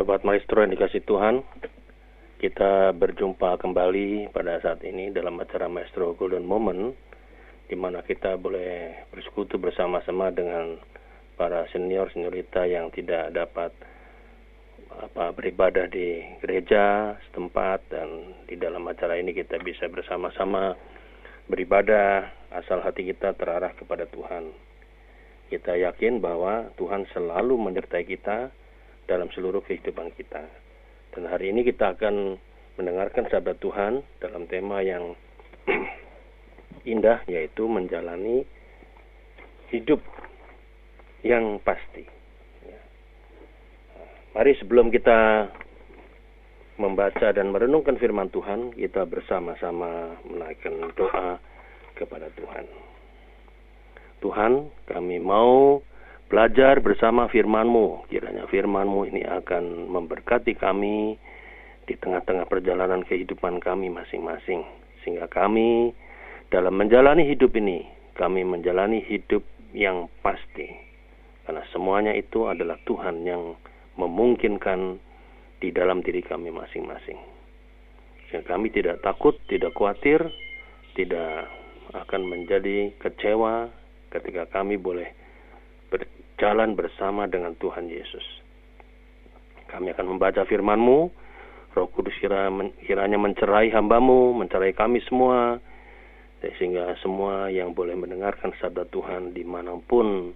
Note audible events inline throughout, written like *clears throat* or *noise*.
Sobat Maestro yang dikasih Tuhan, kita berjumpa kembali pada saat ini dalam acara Maestro Golden Moment, di mana kita boleh bersekutu bersama-sama dengan para senior seniorita yang tidak dapat apa beribadah di gereja setempat dan di dalam acara ini kita bisa bersama-sama beribadah asal hati kita terarah kepada Tuhan. Kita yakin bahwa Tuhan selalu menyertai kita dalam seluruh kehidupan kita. Dan hari ini kita akan mendengarkan sabda Tuhan dalam tema yang *clears throat* indah yaitu menjalani hidup yang pasti. Ya. Mari sebelum kita membaca dan merenungkan firman Tuhan, kita bersama-sama menaikkan doa kepada Tuhan. Tuhan, kami mau belajar bersama firman-Mu. Kiranya firman-Mu ini akan memberkati kami di tengah-tengah perjalanan kehidupan kami masing-masing. Sehingga kami dalam menjalani hidup ini, kami menjalani hidup yang pasti. Karena semuanya itu adalah Tuhan yang memungkinkan di dalam diri kami masing-masing. Sehingga kami tidak takut, tidak khawatir, tidak akan menjadi kecewa ketika kami boleh berjalan bersama dengan Tuhan Yesus. Kami akan membaca firman-Mu, Roh Kudus kiranya mencerai hambamu, mencerai kami semua, sehingga semua yang boleh mendengarkan sabda Tuhan di mana pun,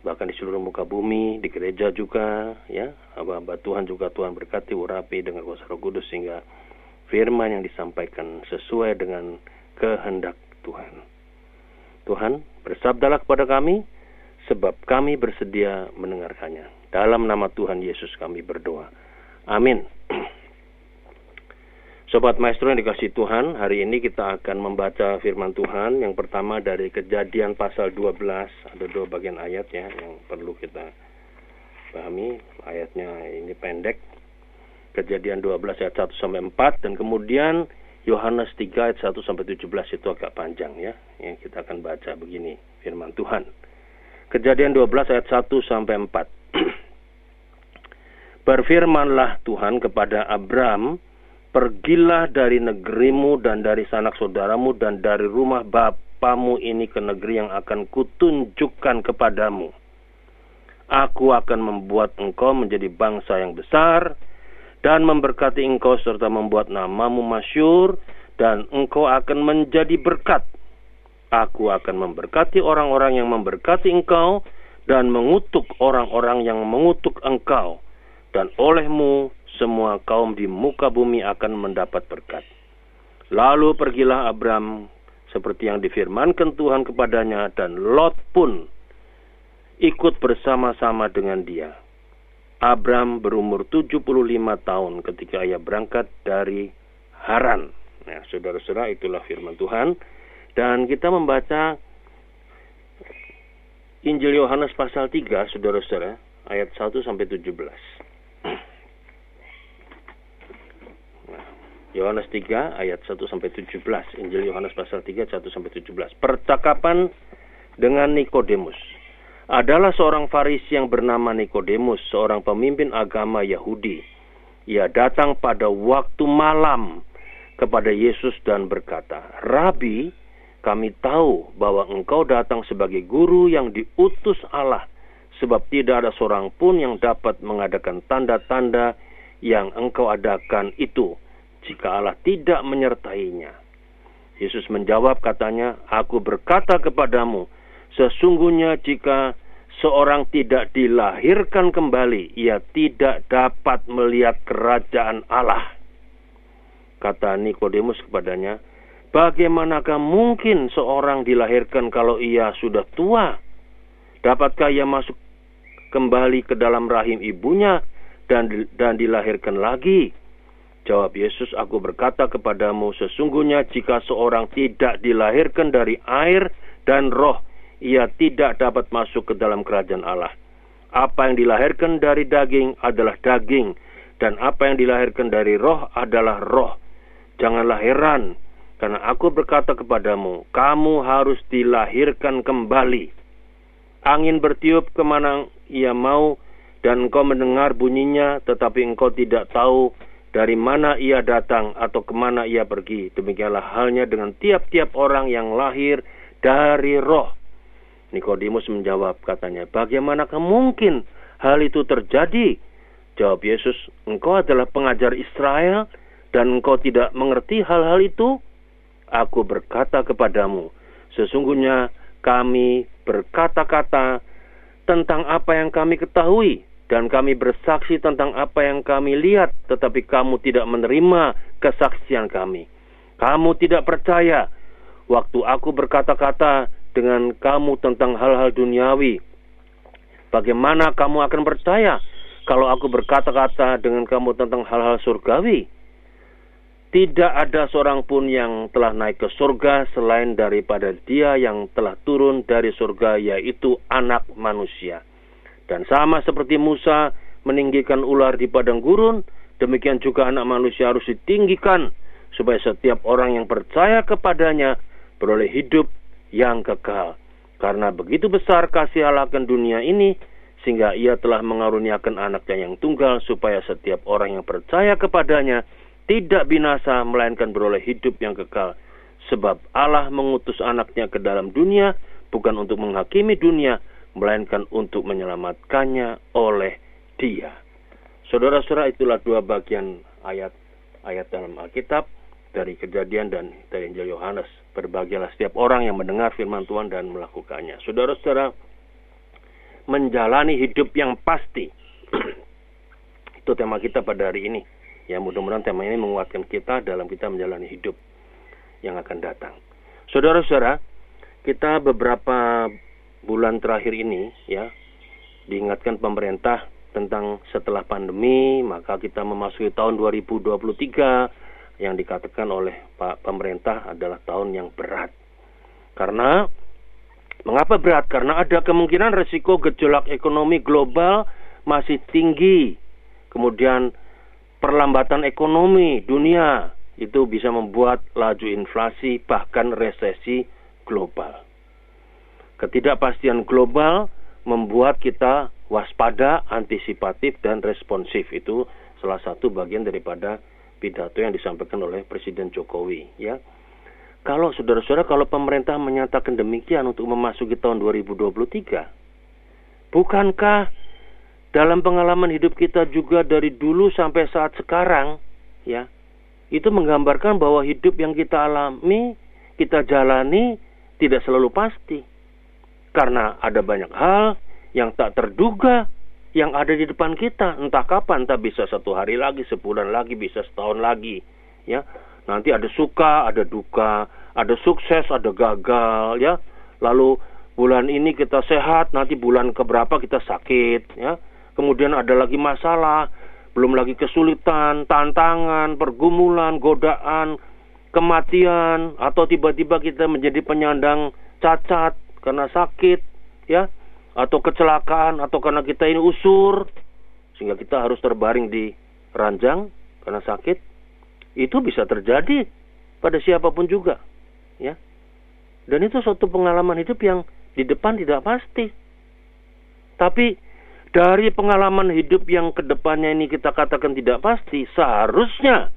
bahkan di seluruh muka bumi, di gereja juga, ya, hamba-hamba Tuhan juga Tuhan berkati, urapi dengan kuasa Roh Kudus sehingga firman yang disampaikan sesuai dengan kehendak Tuhan. Tuhan, bersabdalah kepada kami, sebab kami bersedia mendengarkannya. Dalam nama Tuhan Yesus kami berdoa. Amin. *clears throat* Sobat Maestro yang dikasih Tuhan, hari ini kita akan membaca firman Tuhan. Yang pertama dari kejadian pasal 12, ada dua bagian ayat ya yang perlu kita pahami. Ayatnya ini pendek. Kejadian 12 ayat 1 sampai 4 dan kemudian Yohanes 3 ayat 1 sampai 17 itu agak panjang ya. Yang kita akan baca begini firman Tuhan. Kejadian 12 ayat 1 sampai 4. *clears throat* Berfirmanlah Tuhan kepada Abram, pergilah dari negerimu dan dari sanak saudaramu dan dari rumah bapamu ini ke negeri yang akan kutunjukkan kepadamu. Aku akan membuat engkau menjadi bangsa yang besar dan memberkati engkau serta membuat namamu masyur dan engkau akan menjadi berkat Aku akan memberkati orang-orang yang memberkati engkau dan mengutuk orang-orang yang mengutuk engkau. Dan olehmu semua kaum di muka bumi akan mendapat berkat. Lalu pergilah Abram seperti yang difirmankan Tuhan kepadanya dan Lot pun ikut bersama-sama dengan dia. Abram berumur 75 tahun ketika ia berangkat dari Haran. Nah, saudara-saudara, itulah firman Tuhan. Dan kita membaca Injil Yohanes pasal 3, saudara-saudara, ayat 1 sampai 17. Nah, *clears throat* Yohanes 3 ayat 1 sampai 17. Injil Yohanes pasal 3 1 sampai 17. Percakapan dengan Nikodemus. Adalah seorang Farisi yang bernama Nikodemus, seorang pemimpin agama Yahudi. Ia datang pada waktu malam kepada Yesus dan berkata, "Rabi, kami tahu bahwa engkau datang sebagai guru yang diutus Allah, sebab tidak ada seorang pun yang dapat mengadakan tanda-tanda yang engkau adakan itu, jika Allah tidak menyertainya. Yesus menjawab katanya, Aku berkata kepadamu, sesungguhnya jika seorang tidak dilahirkan kembali, ia tidak dapat melihat kerajaan Allah. Kata Nikodemus kepadanya, Bagaimanakah mungkin seorang dilahirkan kalau ia sudah tua? Dapatkah ia masuk kembali ke dalam rahim ibunya dan dan dilahirkan lagi? Jawab Yesus, aku berkata kepadamu, sesungguhnya jika seorang tidak dilahirkan dari air dan roh, ia tidak dapat masuk ke dalam kerajaan Allah. Apa yang dilahirkan dari daging adalah daging, dan apa yang dilahirkan dari roh adalah roh. Janganlah heran karena aku berkata kepadamu, kamu harus dilahirkan kembali. Angin bertiup ke mana ia mau, dan engkau mendengar bunyinya, tetapi engkau tidak tahu dari mana ia datang atau ke mana ia pergi. Demikianlah halnya dengan tiap-tiap orang yang lahir dari roh. Nikodemus menjawab katanya, bagaimanakah mungkin hal itu terjadi? Jawab Yesus, engkau adalah pengajar Israel dan engkau tidak mengerti hal-hal itu? Aku berkata kepadamu, sesungguhnya kami berkata-kata tentang apa yang kami ketahui dan kami bersaksi tentang apa yang kami lihat, tetapi kamu tidak menerima kesaksian kami. Kamu tidak percaya waktu aku berkata-kata dengan kamu tentang hal-hal duniawi. Bagaimana kamu akan percaya kalau aku berkata-kata dengan kamu tentang hal-hal surgawi? Tidak ada seorang pun yang telah naik ke surga selain daripada dia yang telah turun dari surga, yaitu anak manusia. Dan sama seperti Musa meninggikan ular di padang gurun, demikian juga anak manusia harus ditinggikan supaya setiap orang yang percaya kepadanya beroleh hidup yang kekal. Karena begitu besar kasih Allah akan dunia ini, sehingga ia telah mengaruniakan anaknya yang tunggal supaya setiap orang yang percaya kepadanya tidak binasa melainkan beroleh hidup yang kekal. Sebab Allah mengutus anaknya ke dalam dunia bukan untuk menghakimi dunia, melainkan untuk menyelamatkannya oleh Dia. Saudara-saudara, itulah dua bagian ayat-ayat dalam Alkitab dari Kejadian dan dari Injil Yohanes. Berbahagialah setiap orang yang mendengar firman Tuhan dan melakukannya. Saudara-saudara, menjalani hidup yang pasti. *clears throat* Itu tema kita pada hari ini. Ya mudah-mudahan tema ini menguatkan kita dalam kita menjalani hidup yang akan datang. Saudara-saudara, kita beberapa bulan terakhir ini ya diingatkan pemerintah tentang setelah pandemi maka kita memasuki tahun 2023 yang dikatakan oleh Pak pemerintah adalah tahun yang berat. Karena mengapa berat? Karena ada kemungkinan resiko gejolak ekonomi global masih tinggi. Kemudian perlambatan ekonomi dunia itu bisa membuat laju inflasi bahkan resesi global. Ketidakpastian global membuat kita waspada, antisipatif, dan responsif. Itu salah satu bagian daripada pidato yang disampaikan oleh Presiden Jokowi. Ya, kalau saudara-saudara, kalau pemerintah menyatakan demikian untuk memasuki tahun 2023, bukankah dalam pengalaman hidup kita juga dari dulu sampai saat sekarang, ya, itu menggambarkan bahwa hidup yang kita alami, kita jalani tidak selalu pasti karena ada banyak hal yang tak terduga yang ada di depan kita. Entah kapan, entah bisa satu hari lagi, sebulan lagi, bisa setahun lagi. Ya, nanti ada suka, ada duka, ada sukses, ada gagal. Ya, lalu bulan ini kita sehat, nanti bulan keberapa kita sakit. Ya, kemudian ada lagi masalah, belum lagi kesulitan, tantangan, pergumulan, godaan, kematian, atau tiba-tiba kita menjadi penyandang cacat, karena sakit, ya, atau kecelakaan, atau karena kita ini usur, sehingga kita harus terbaring di ranjang karena sakit, itu bisa terjadi pada siapa pun juga, ya. Dan itu suatu pengalaman hidup yang di depan tidak pasti. Tapi dari pengalaman hidup yang ke depannya ini kita katakan tidak pasti, seharusnya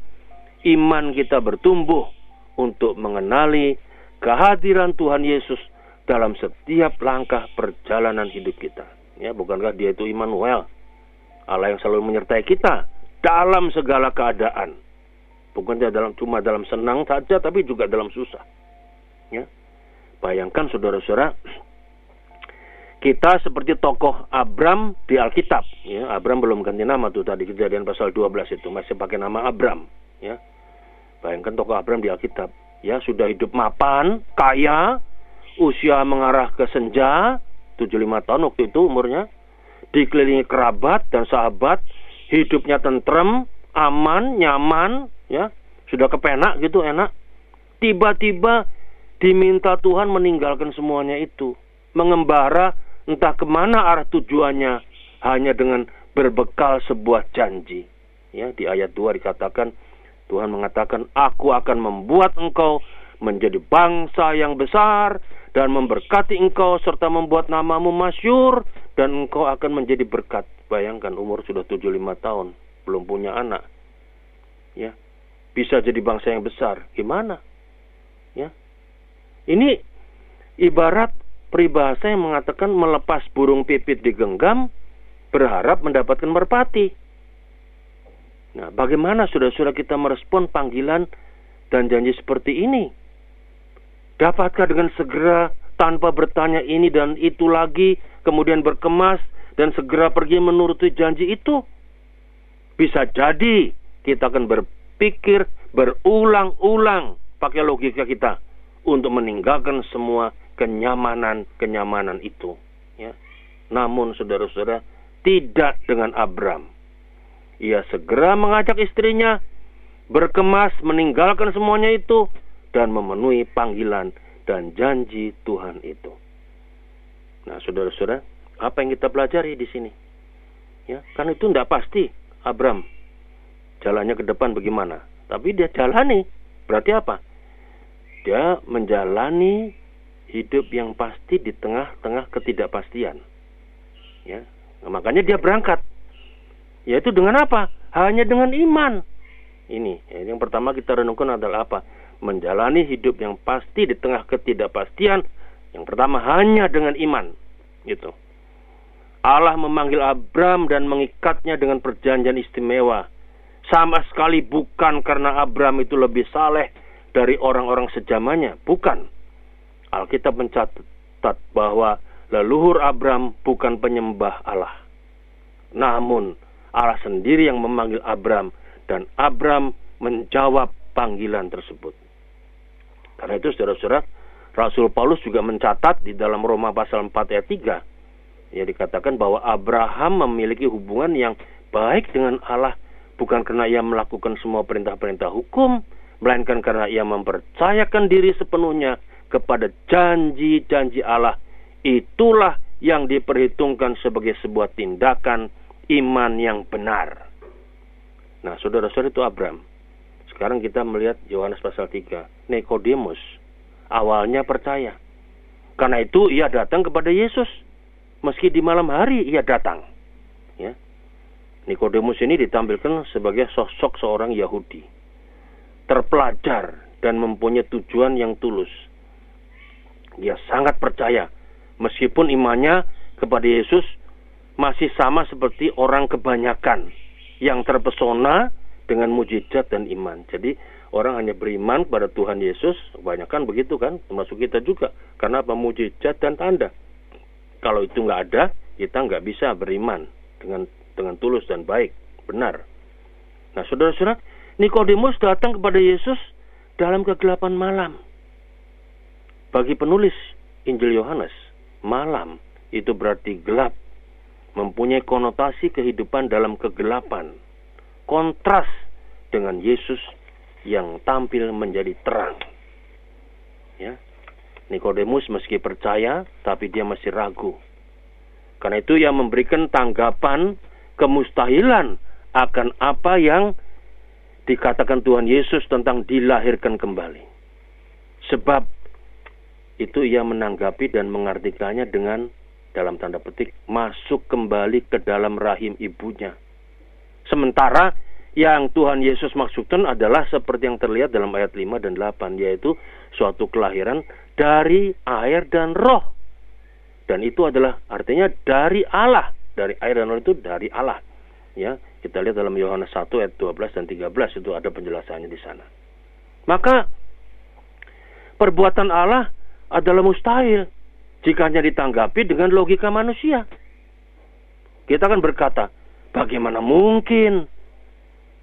iman kita bertumbuh untuk mengenali kehadiran Tuhan Yesus dalam setiap langkah perjalanan hidup kita. Ya, bukankah dia itu Immanuel? Allah yang selalu menyertai kita dalam segala keadaan. Bukan dalam cuma dalam senang saja tapi juga dalam susah. Ya. Bayangkan saudara-saudara kita seperti tokoh Abram di Alkitab. Ya, Abram belum ganti nama tuh tadi kejadian pasal 12 itu masih pakai nama Abram. Ya, bayangkan tokoh Abram di Alkitab. Ya sudah hidup mapan, kaya, usia mengarah ke senja, 75 tahun waktu itu umurnya, dikelilingi kerabat dan sahabat, hidupnya tentrem, aman, nyaman, ya, sudah kepenak gitu enak. Tiba-tiba diminta Tuhan meninggalkan semuanya itu, mengembara entah ke mana arah tujuannya, hanya dengan berbekal sebuah janji. Ya, di ayat 2 dikatakan Tuhan mengatakan, "Aku akan membuat engkau menjadi bangsa yang besar dan memberkati engkau serta membuat namamu masyur dan engkau akan menjadi berkat Bayangkan umur sudah 75 tahun, belum punya anak. Ya. Bisa jadi bangsa yang besar. Gimana? Ya. Ini ibarat peribahasa yang mengatakan melepas burung pipit di genggam berharap mendapatkan merpati. Nah, bagaimana saudara-saudara kita merespon panggilan dan janji seperti ini? Dapatkah dengan segera tanpa bertanya ini dan itu lagi, kemudian berkemas dan segera pergi menuruti janji itu? Bisa jadi kita akan berpikir berulang-ulang pakai logika kita untuk meninggalkan semua kenyamanan-kenyamanan itu. Ya. Namun saudara-saudara tidak dengan Abram. Ia segera mengajak istrinya berkemas meninggalkan semuanya itu dan memenuhi panggilan dan janji Tuhan itu. Nah, saudara-saudara, apa yang kita pelajari di sini? Ya, kan itu tidak pasti Abram jalannya ke depan bagaimana. Tapi dia jalani. Berarti apa? Dia menjalani hidup yang pasti di tengah-tengah ketidakpastian. Ya, nah, makanya dia berangkat. Yaitu dengan apa? Hanya dengan iman. Ini ya, yang pertama kita renungkan adalah apa? Menjalani hidup yang pasti di tengah ketidakpastian. Yang pertama hanya dengan iman. Gitu. Allah memanggil Abram dan mengikatnya dengan perjanjian istimewa. Sama sekali bukan karena Abram itu lebih saleh dari orang-orang sejamannya. Bukan. Alkitab mencatat bahwa leluhur Abram bukan penyembah Allah. Namun Allah sendiri yang memanggil Abram dan Abram menjawab panggilan tersebut. Karena itu saudara-saudara, Rasul Paulus juga mencatat di dalam Roma pasal 4 ayat 3 ya dikatakan bahwa Abraham memiliki hubungan yang baik dengan Allah bukan karena ia melakukan semua perintah-perintah hukum, melainkan karena ia mempercayakan diri sepenuhnya kepada janji-janji Allah. Itulah yang diperhitungkan sebagai sebuah tindakan iman yang benar. Nah, saudara-saudara itu Abraham. Sekarang kita melihat Yohanes pasal 3. Nikodemus awalnya percaya. Karena itu ia datang kepada Yesus meski di malam hari ia datang. Ya. Nikodemus ini ditampilkan sebagai sosok seorang Yahudi. Terpelajar dan mempunyai tujuan yang tulus. Dia sangat percaya meskipun imannya kepada Yesus masih sama seperti orang kebanyakan yang terpesona dengan mujizat dan iman. Jadi orang hanya beriman kepada Tuhan Yesus, kebanyakan begitu kan, termasuk kita juga, karena apa mujizat dan tanda. Kalau itu nggak ada, kita nggak bisa beriman dengan dengan tulus dan baik, benar. Nah, saudara-saudara, Nikodemus datang kepada Yesus dalam kegelapan malam. Bagi penulis Injil Yohanes, malam itu berarti gelap, mempunyai konotasi kehidupan dalam kegelapan. Kontras dengan Yesus yang tampil menjadi terang. Ya, Nikodemus meski percaya, tapi dia masih ragu. Karena itu ia memberikan tanggapan kemustahilan akan apa yang dikatakan Tuhan Yesus tentang dilahirkan kembali. Sebab itu ia menanggapi dan mengartikannya dengan dalam tanda petik masuk kembali ke dalam rahim ibunya. Sementara yang Tuhan Yesus maksudkan adalah seperti yang terlihat dalam ayat 5 dan 8 yaitu suatu kelahiran dari air dan roh. Dan itu adalah artinya dari Allah. Dari air dan roh itu dari Allah. Ya, kita lihat dalam Yohanes 1 ayat 12 dan 13 itu ada penjelasannya di sana. Maka perbuatan Allah adalah mustahil jika hanya ditanggapi dengan logika manusia. Kita akan berkata, bagaimana mungkin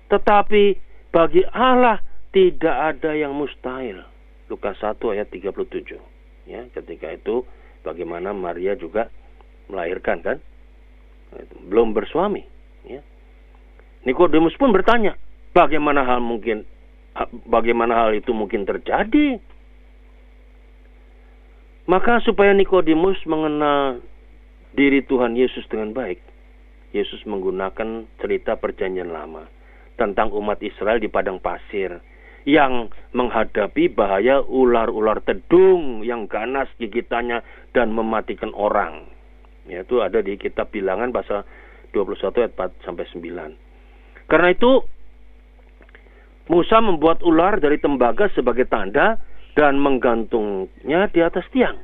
tetapi bagi Allah tidak ada yang mustahil. Lukas 1 ayat 37. Ya, ketika itu bagaimana Maria juga melahirkan kan? Belum bersuami, ya. Nikodemus pun bertanya, bagaimana hal mungkin bagaimana hal itu mungkin terjadi? Maka supaya Nikodemus mengenal diri Tuhan Yesus dengan baik, Yesus menggunakan cerita perjanjian lama tentang umat Israel di padang pasir yang menghadapi bahaya ular-ular tedung yang ganas gigitannya dan mematikan orang. Yaitu ada di kitab bilangan pasal 21 ayat 4 sampai 9. Karena itu Musa membuat ular dari tembaga sebagai tanda dan menggantungnya di atas tiang.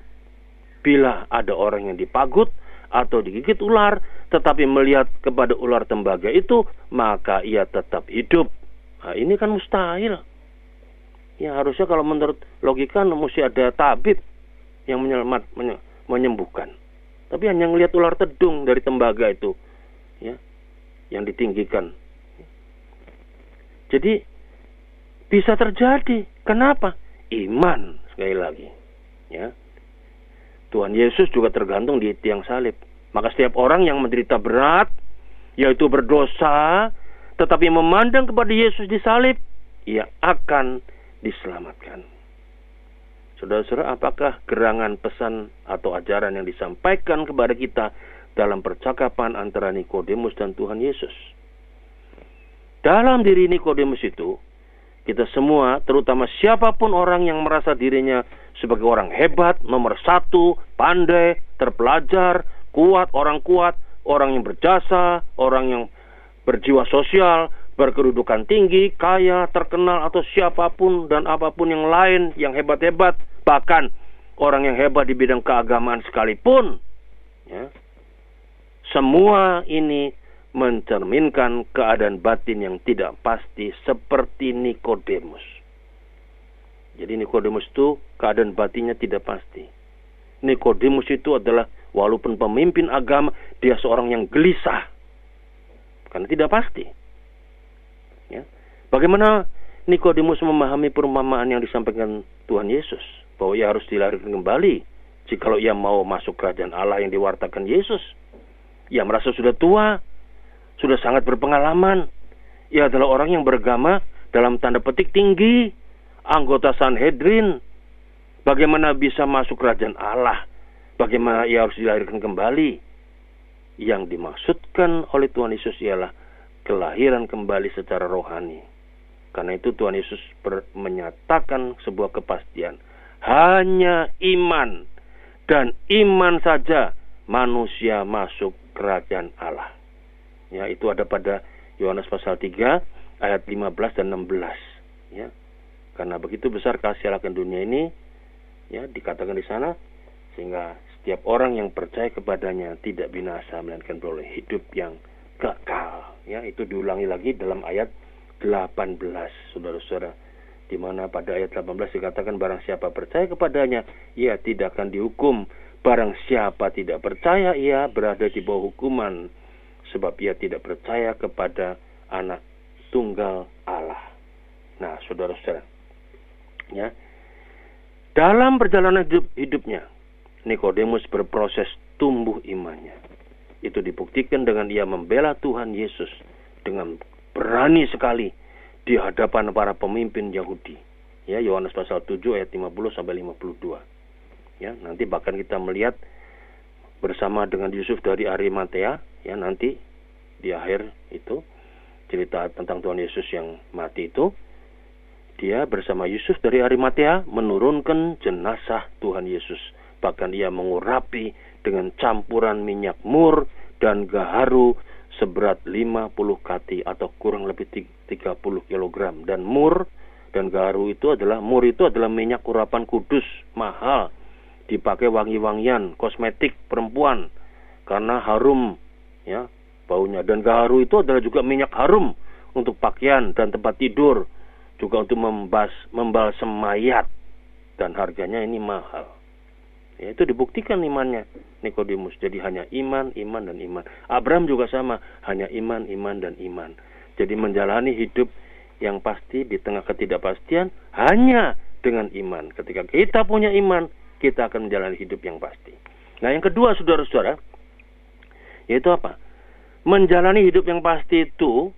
Bila ada orang yang dipagut atau digigit ular, tetapi melihat kepada ular tembaga itu, maka ia tetap hidup. Nah, ini kan mustahil. Ya harusnya kalau menurut logika mesti ada tabib yang menyelamat, menyembuhkan. Tapi hanya melihat ular tedung dari tembaga itu, ya, yang ditinggikan. Jadi bisa terjadi. Kenapa? Iman sekali lagi. Ya. Tuhan Yesus juga tergantung di tiang salib. Maka setiap orang yang menderita berat, yaitu berdosa, tetapi memandang kepada Yesus di salib, ia akan diselamatkan. Saudara-saudara, apakah gerangan pesan atau ajaran yang disampaikan kepada kita dalam percakapan antara Nikodemus dan Tuhan Yesus? Dalam diri Nikodemus itu kita semua, terutama siapa pun orang yang merasa dirinya sebagai orang hebat, nomor satu, pandai, terpelajar, kuat, orang kuat, orang yang berjasa, orang yang berjiwa sosial, berkedudukan tinggi, kaya, terkenal, atau siapa pun dan apa pun yang lain yang hebat-hebat, bahkan orang yang hebat di bidang keagamaan sekalipun, ya, semua ini mencerminkan keadaan batin yang tidak pasti seperti Nikodemus. Jadi Nikodemus itu keadaan batinnya tidak pasti. Nikodemus itu adalah walaupun pemimpin agama, dia seorang yang gelisah. Karena tidak pasti. Ya. Bagaimana Nikodemus memahami perumpamaan yang disampaikan Tuhan Yesus bahwa ia harus dilahirkan kembali jikalau ia mau masuk kerajaan Allah yang diwartakan Yesus. Ia merasa sudah tua, sudah sangat berpengalaman. Ia adalah orang yang beragama dalam tanda petik tinggi, anggota Sanhedrin. Bagaimana bisa masuk kerajaan Allah? Bagaimana ia harus dilahirkan kembali? Yang dimaksudkan oleh Tuhan Yesus ialah kelahiran kembali secara rohani. Karena itu Tuhan Yesus menyatakan sebuah kepastian. Hanya iman dan iman saja manusia masuk kerajaan Allah. Ya, itu ada pada Yohanes pasal 3 ayat 15 dan 16. Ya. Karena begitu besar kasih Allah dunia ini, ya dikatakan di sana sehingga setiap orang yang percaya kepadanya tidak binasa melainkan beroleh hidup yang kekal. Ya, itu diulangi lagi dalam ayat 18, Saudara-saudara. Di mana pada ayat 18 dikatakan barang siapa percaya kepadanya, ia tidak akan dihukum. Barang siapa tidak percaya, ia berada di bawah hukuman sebab ia tidak percaya kepada anak tunggal Allah. Nah, saudara-saudara, ya, dalam perjalanan hidup, hidupnya, Nikodemus berproses tumbuh imannya. Itu dibuktikan dengan ia membela Tuhan Yesus dengan berani sekali di hadapan para pemimpin Yahudi. Ya, Yohanes pasal 7 ayat 50 sampai 52. Ya, nanti bahkan kita melihat bersama dengan Yusuf dari Arimatea ya nanti di akhir itu cerita tentang Tuhan Yesus yang mati itu dia bersama Yusuf dari Arimatea menurunkan jenazah Tuhan Yesus. Bahkan ia mengurapi dengan campuran minyak mur dan gaharu seberat 50 kati atau kurang lebih 30 kg dan mur dan gaharu itu adalah mur itu adalah minyak urapan kudus mahal dipakai wangi-wangian kosmetik perempuan. Karena harum ya baunya. Dan gaharu itu adalah juga minyak harum untuk pakaian dan tempat tidur. Juga untuk membas membalsem mayat dan harganya ini mahal. Ya, itu dibuktikan imannya Nikodemus. Jadi hanya iman iman dan iman. Abraham juga sama. Hanya iman iman dan iman. Jadi menjalani hidup yang pasti di tengah ketidakpastian hanya dengan iman. Ketika kita punya iman kita akan menjalani hidup yang pasti. Nah, yang kedua, saudara-saudara, yaitu apa? Menjalani hidup yang pasti itu,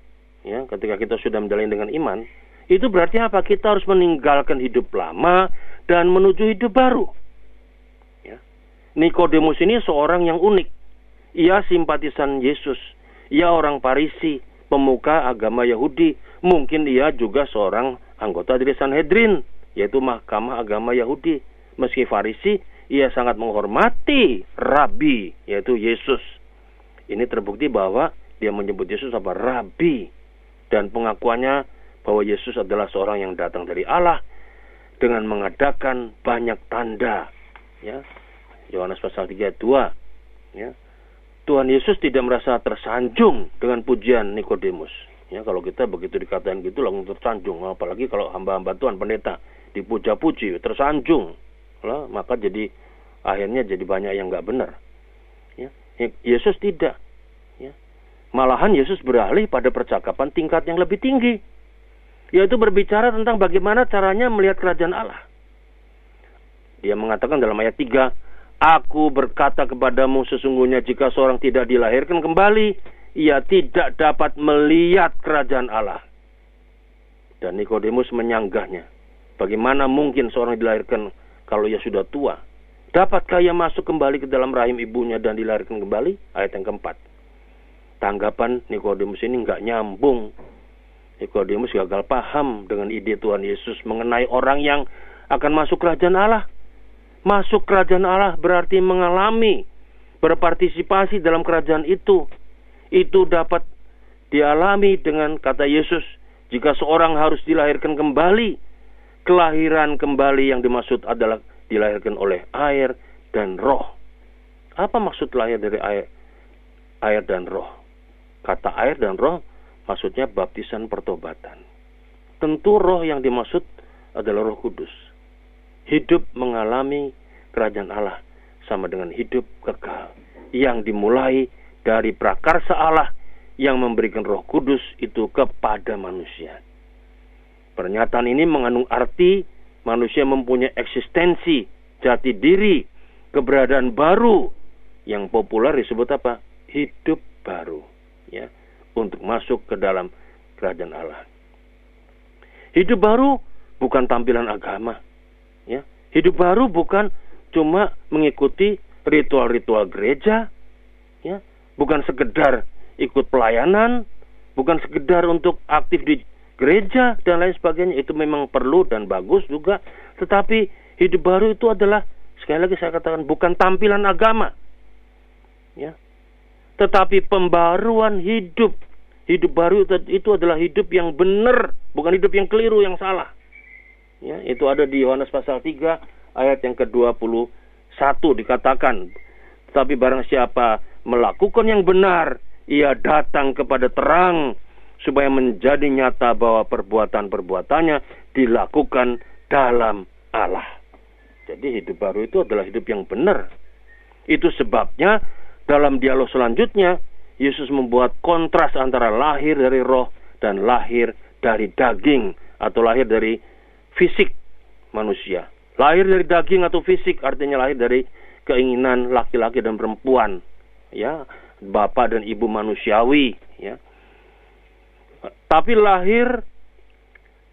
ya, ketika kita sudah menjalani dengan iman, itu berarti apa? Kita harus meninggalkan hidup lama dan menuju hidup baru. Ya. Nikodemus ini seorang yang unik. Ia simpatisan Yesus. Ia orang Parisi, pemuka agama Yahudi. Mungkin ia juga seorang anggota dari Sanhedrin, yaitu mahkamah agama Yahudi meski Farisi, ia sangat menghormati Rabi, yaitu Yesus. Ini terbukti bahwa dia menyebut Yesus apa? Rabi. Dan pengakuannya bahwa Yesus adalah seorang yang datang dari Allah dengan mengadakan banyak tanda. Ya. Yohanes pasal 32. Ya. Tuhan Yesus tidak merasa tersanjung dengan pujian Nikodemus. Ya, kalau kita begitu dikatain gitu langsung tersanjung, apalagi kalau hamba-hamba Tuhan pendeta dipuja-puji, tersanjung. Lah, maka jadi akhirnya jadi banyak yang nggak benar. Ya. Yesus tidak. Ya. Malahan Yesus beralih pada percakapan tingkat yang lebih tinggi. Yaitu berbicara tentang bagaimana caranya melihat kerajaan Allah. Dia mengatakan dalam ayat 3, Aku berkata kepadamu sesungguhnya jika seorang tidak dilahirkan kembali, ia tidak dapat melihat kerajaan Allah. Dan Nikodemus menyanggahnya. Bagaimana mungkin seorang dilahirkan kalau ia sudah tua? Dapatkah ia masuk kembali ke dalam rahim ibunya dan dilahirkan kembali? Ayat yang keempat. Tanggapan Nikodemus ini nggak nyambung. Nikodemus gagal paham dengan ide Tuhan Yesus mengenai orang yang akan masuk kerajaan Allah. Masuk kerajaan Allah berarti mengalami, berpartisipasi dalam kerajaan itu. Itu dapat dialami dengan kata Yesus, jika seorang harus dilahirkan kembali, kelahiran kembali yang dimaksud adalah dilahirkan oleh air dan roh. Apa maksud lahir dari air, air dan roh? Kata air dan roh maksudnya baptisan pertobatan. Tentu roh yang dimaksud adalah roh kudus hidup mengalami kerajaan Allah sama dengan hidup kekal yang dimulai dari prakarsa Allah yang memberikan Roh Kudus itu kepada manusia. Pernyataan ini mengandung arti manusia mempunyai eksistensi, jati diri, keberadaan baru yang populer disebut apa? Hidup baru, ya, untuk masuk ke dalam kerajaan Allah. Hidup baru bukan tampilan agama, Ya. Hidup baru bukan cuma mengikuti ritual-ritual gereja, ya, bukan sekedar ikut pelayanan, bukan sekedar untuk aktif di gereja dan lain sebagainya itu memang perlu dan bagus juga, tetapi hidup baru itu adalah sekali lagi saya katakan bukan tampilan agama. Ya. Tetapi pembaruan hidup. Hidup baru itu adalah hidup yang benar, bukan hidup yang keliru yang salah. Ya, itu ada di Yohanes pasal 3 ayat yang ke-21 dikatakan, "Tapi barang siapa melakukan yang benar, ia datang kepada terang supaya menjadi nyata bahwa perbuatan-perbuatannya dilakukan dalam Allah." Jadi hidup baru itu adalah hidup yang benar. Itu sebabnya dalam dialog selanjutnya Yesus membuat kontras antara lahir dari roh dan lahir dari daging atau lahir dari fisik manusia. Lahir dari daging atau fisik artinya lahir dari keinginan laki-laki dan perempuan, ya, bapak dan ibu manusiawi, ya. Tapi lahir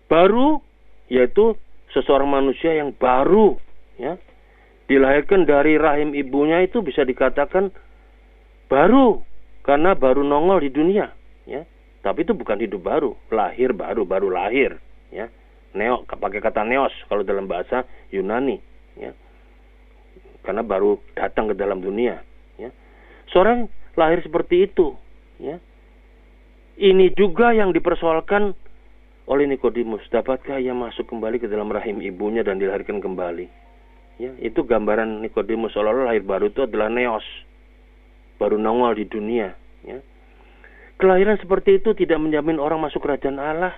baru yaitu seseorang manusia yang baru, ya. Dilahirkan dari rahim ibunya itu bisa dikatakan baru karena baru nongol di dunia, ya. Tapi itu bukan hidup baru, lahir baru, baru lahir, ya neo pakai kata neos kalau dalam bahasa Yunani ya karena baru datang ke dalam dunia ya seorang lahir seperti itu ya ini juga yang dipersoalkan oleh Nikodemus. Dapatkah ia masuk kembali ke dalam rahim ibunya dan dilahirkan kembali? Ya itu gambaran Nikodemus. Seolah-olah lahir baru itu adalah neos. Baru nongol di dunia ya. Kelahiran seperti itu tidak menjamin orang masuk kerajaan Allah.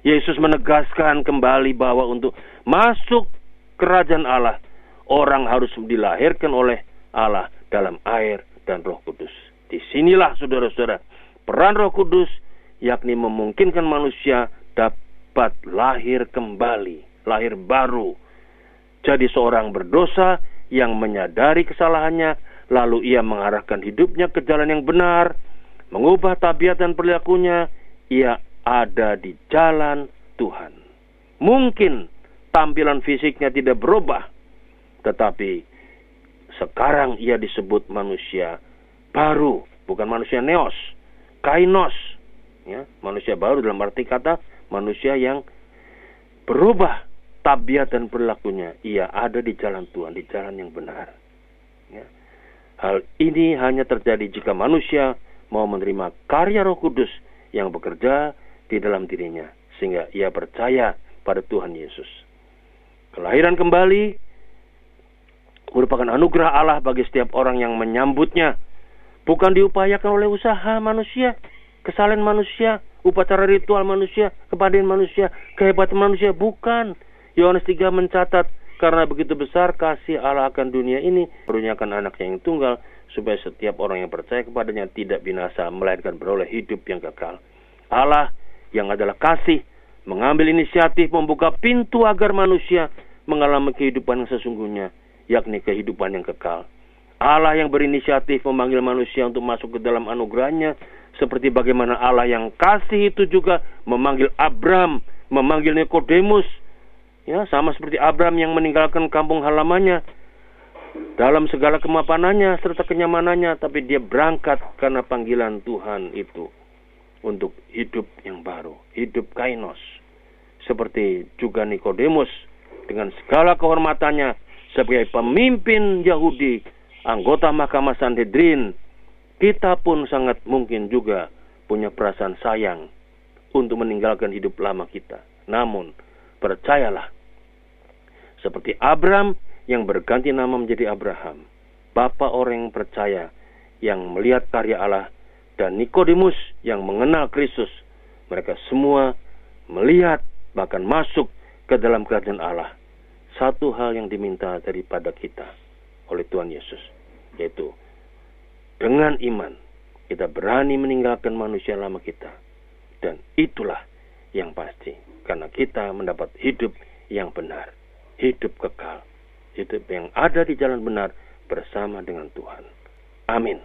Yesus menegaskan kembali bahwa untuk masuk kerajaan Allah, orang harus dilahirkan oleh Allah dalam air dan roh kudus. Di sinilah saudara-saudara, peran roh kudus yakni memungkinkan manusia dapat lahir kembali, lahir baru. Jadi seorang berdosa yang menyadari kesalahannya, lalu ia mengarahkan hidupnya ke jalan yang benar, mengubah tabiat dan perilakunya, ia ada di jalan Tuhan. Mungkin tampilan fisiknya tidak berubah, tetapi sekarang ia disebut manusia baru, bukan manusia neos, kainos, ya, manusia baru dalam arti kata manusia yang berubah tabiat dan perilakunya. Ia ada di jalan Tuhan, di jalan yang benar. Ya. Hal ini hanya terjadi jika manusia mau menerima karya Roh Kudus yang bekerja di dalam dirinya sehingga ia percaya pada Tuhan Yesus. Kelahiran kembali merupakan anugerah Allah bagi setiap orang yang menyambutnya, bukan diupayakan oleh usaha manusia, kesalahan manusia, upacara ritual manusia, kepadaan manusia, kehebatan manusia, bukan. Yohanes 3 mencatat karena begitu besar kasih Allah akan dunia ini, merunyakan anaknya yang tunggal, supaya setiap orang yang percaya kepadanya tidak binasa, melainkan beroleh hidup yang kekal. Allah yang adalah kasih, mengambil inisiatif membuka pintu agar manusia mengalami kehidupan yang sesungguhnya, yakni kehidupan yang kekal. Allah yang berinisiatif memanggil manusia untuk masuk ke dalam anugerahnya, seperti bagaimana Allah yang kasih itu juga memanggil Abram, memanggil Nikodemus, ya sama seperti Abram yang meninggalkan kampung halamannya dalam segala kemapanannya serta kenyamanannya, tapi dia berangkat karena panggilan Tuhan itu untuk hidup yang baru, hidup kainos. Seperti juga Nikodemus dengan segala kehormatannya sebagai pemimpin Yahudi, anggota Mahkamah Sanhedrin, kita pun sangat mungkin juga punya perasaan sayang untuk meninggalkan hidup lama kita. Namun, percayalah, seperti Abram yang berganti nama menjadi Abraham, Bapak orang yang percaya, yang melihat karya Allah dan Nikodemus yang mengenal Kristus. Mereka semua melihat bahkan masuk ke dalam kerajaan Allah. Satu hal yang diminta daripada kita oleh Tuhan Yesus, yaitu dengan iman kita berani meninggalkan manusia lama kita. Dan itulah yang pasti. Karena kita mendapat hidup yang benar. Hidup kekal. Hidup yang ada di jalan benar bersama dengan Tuhan. Amin.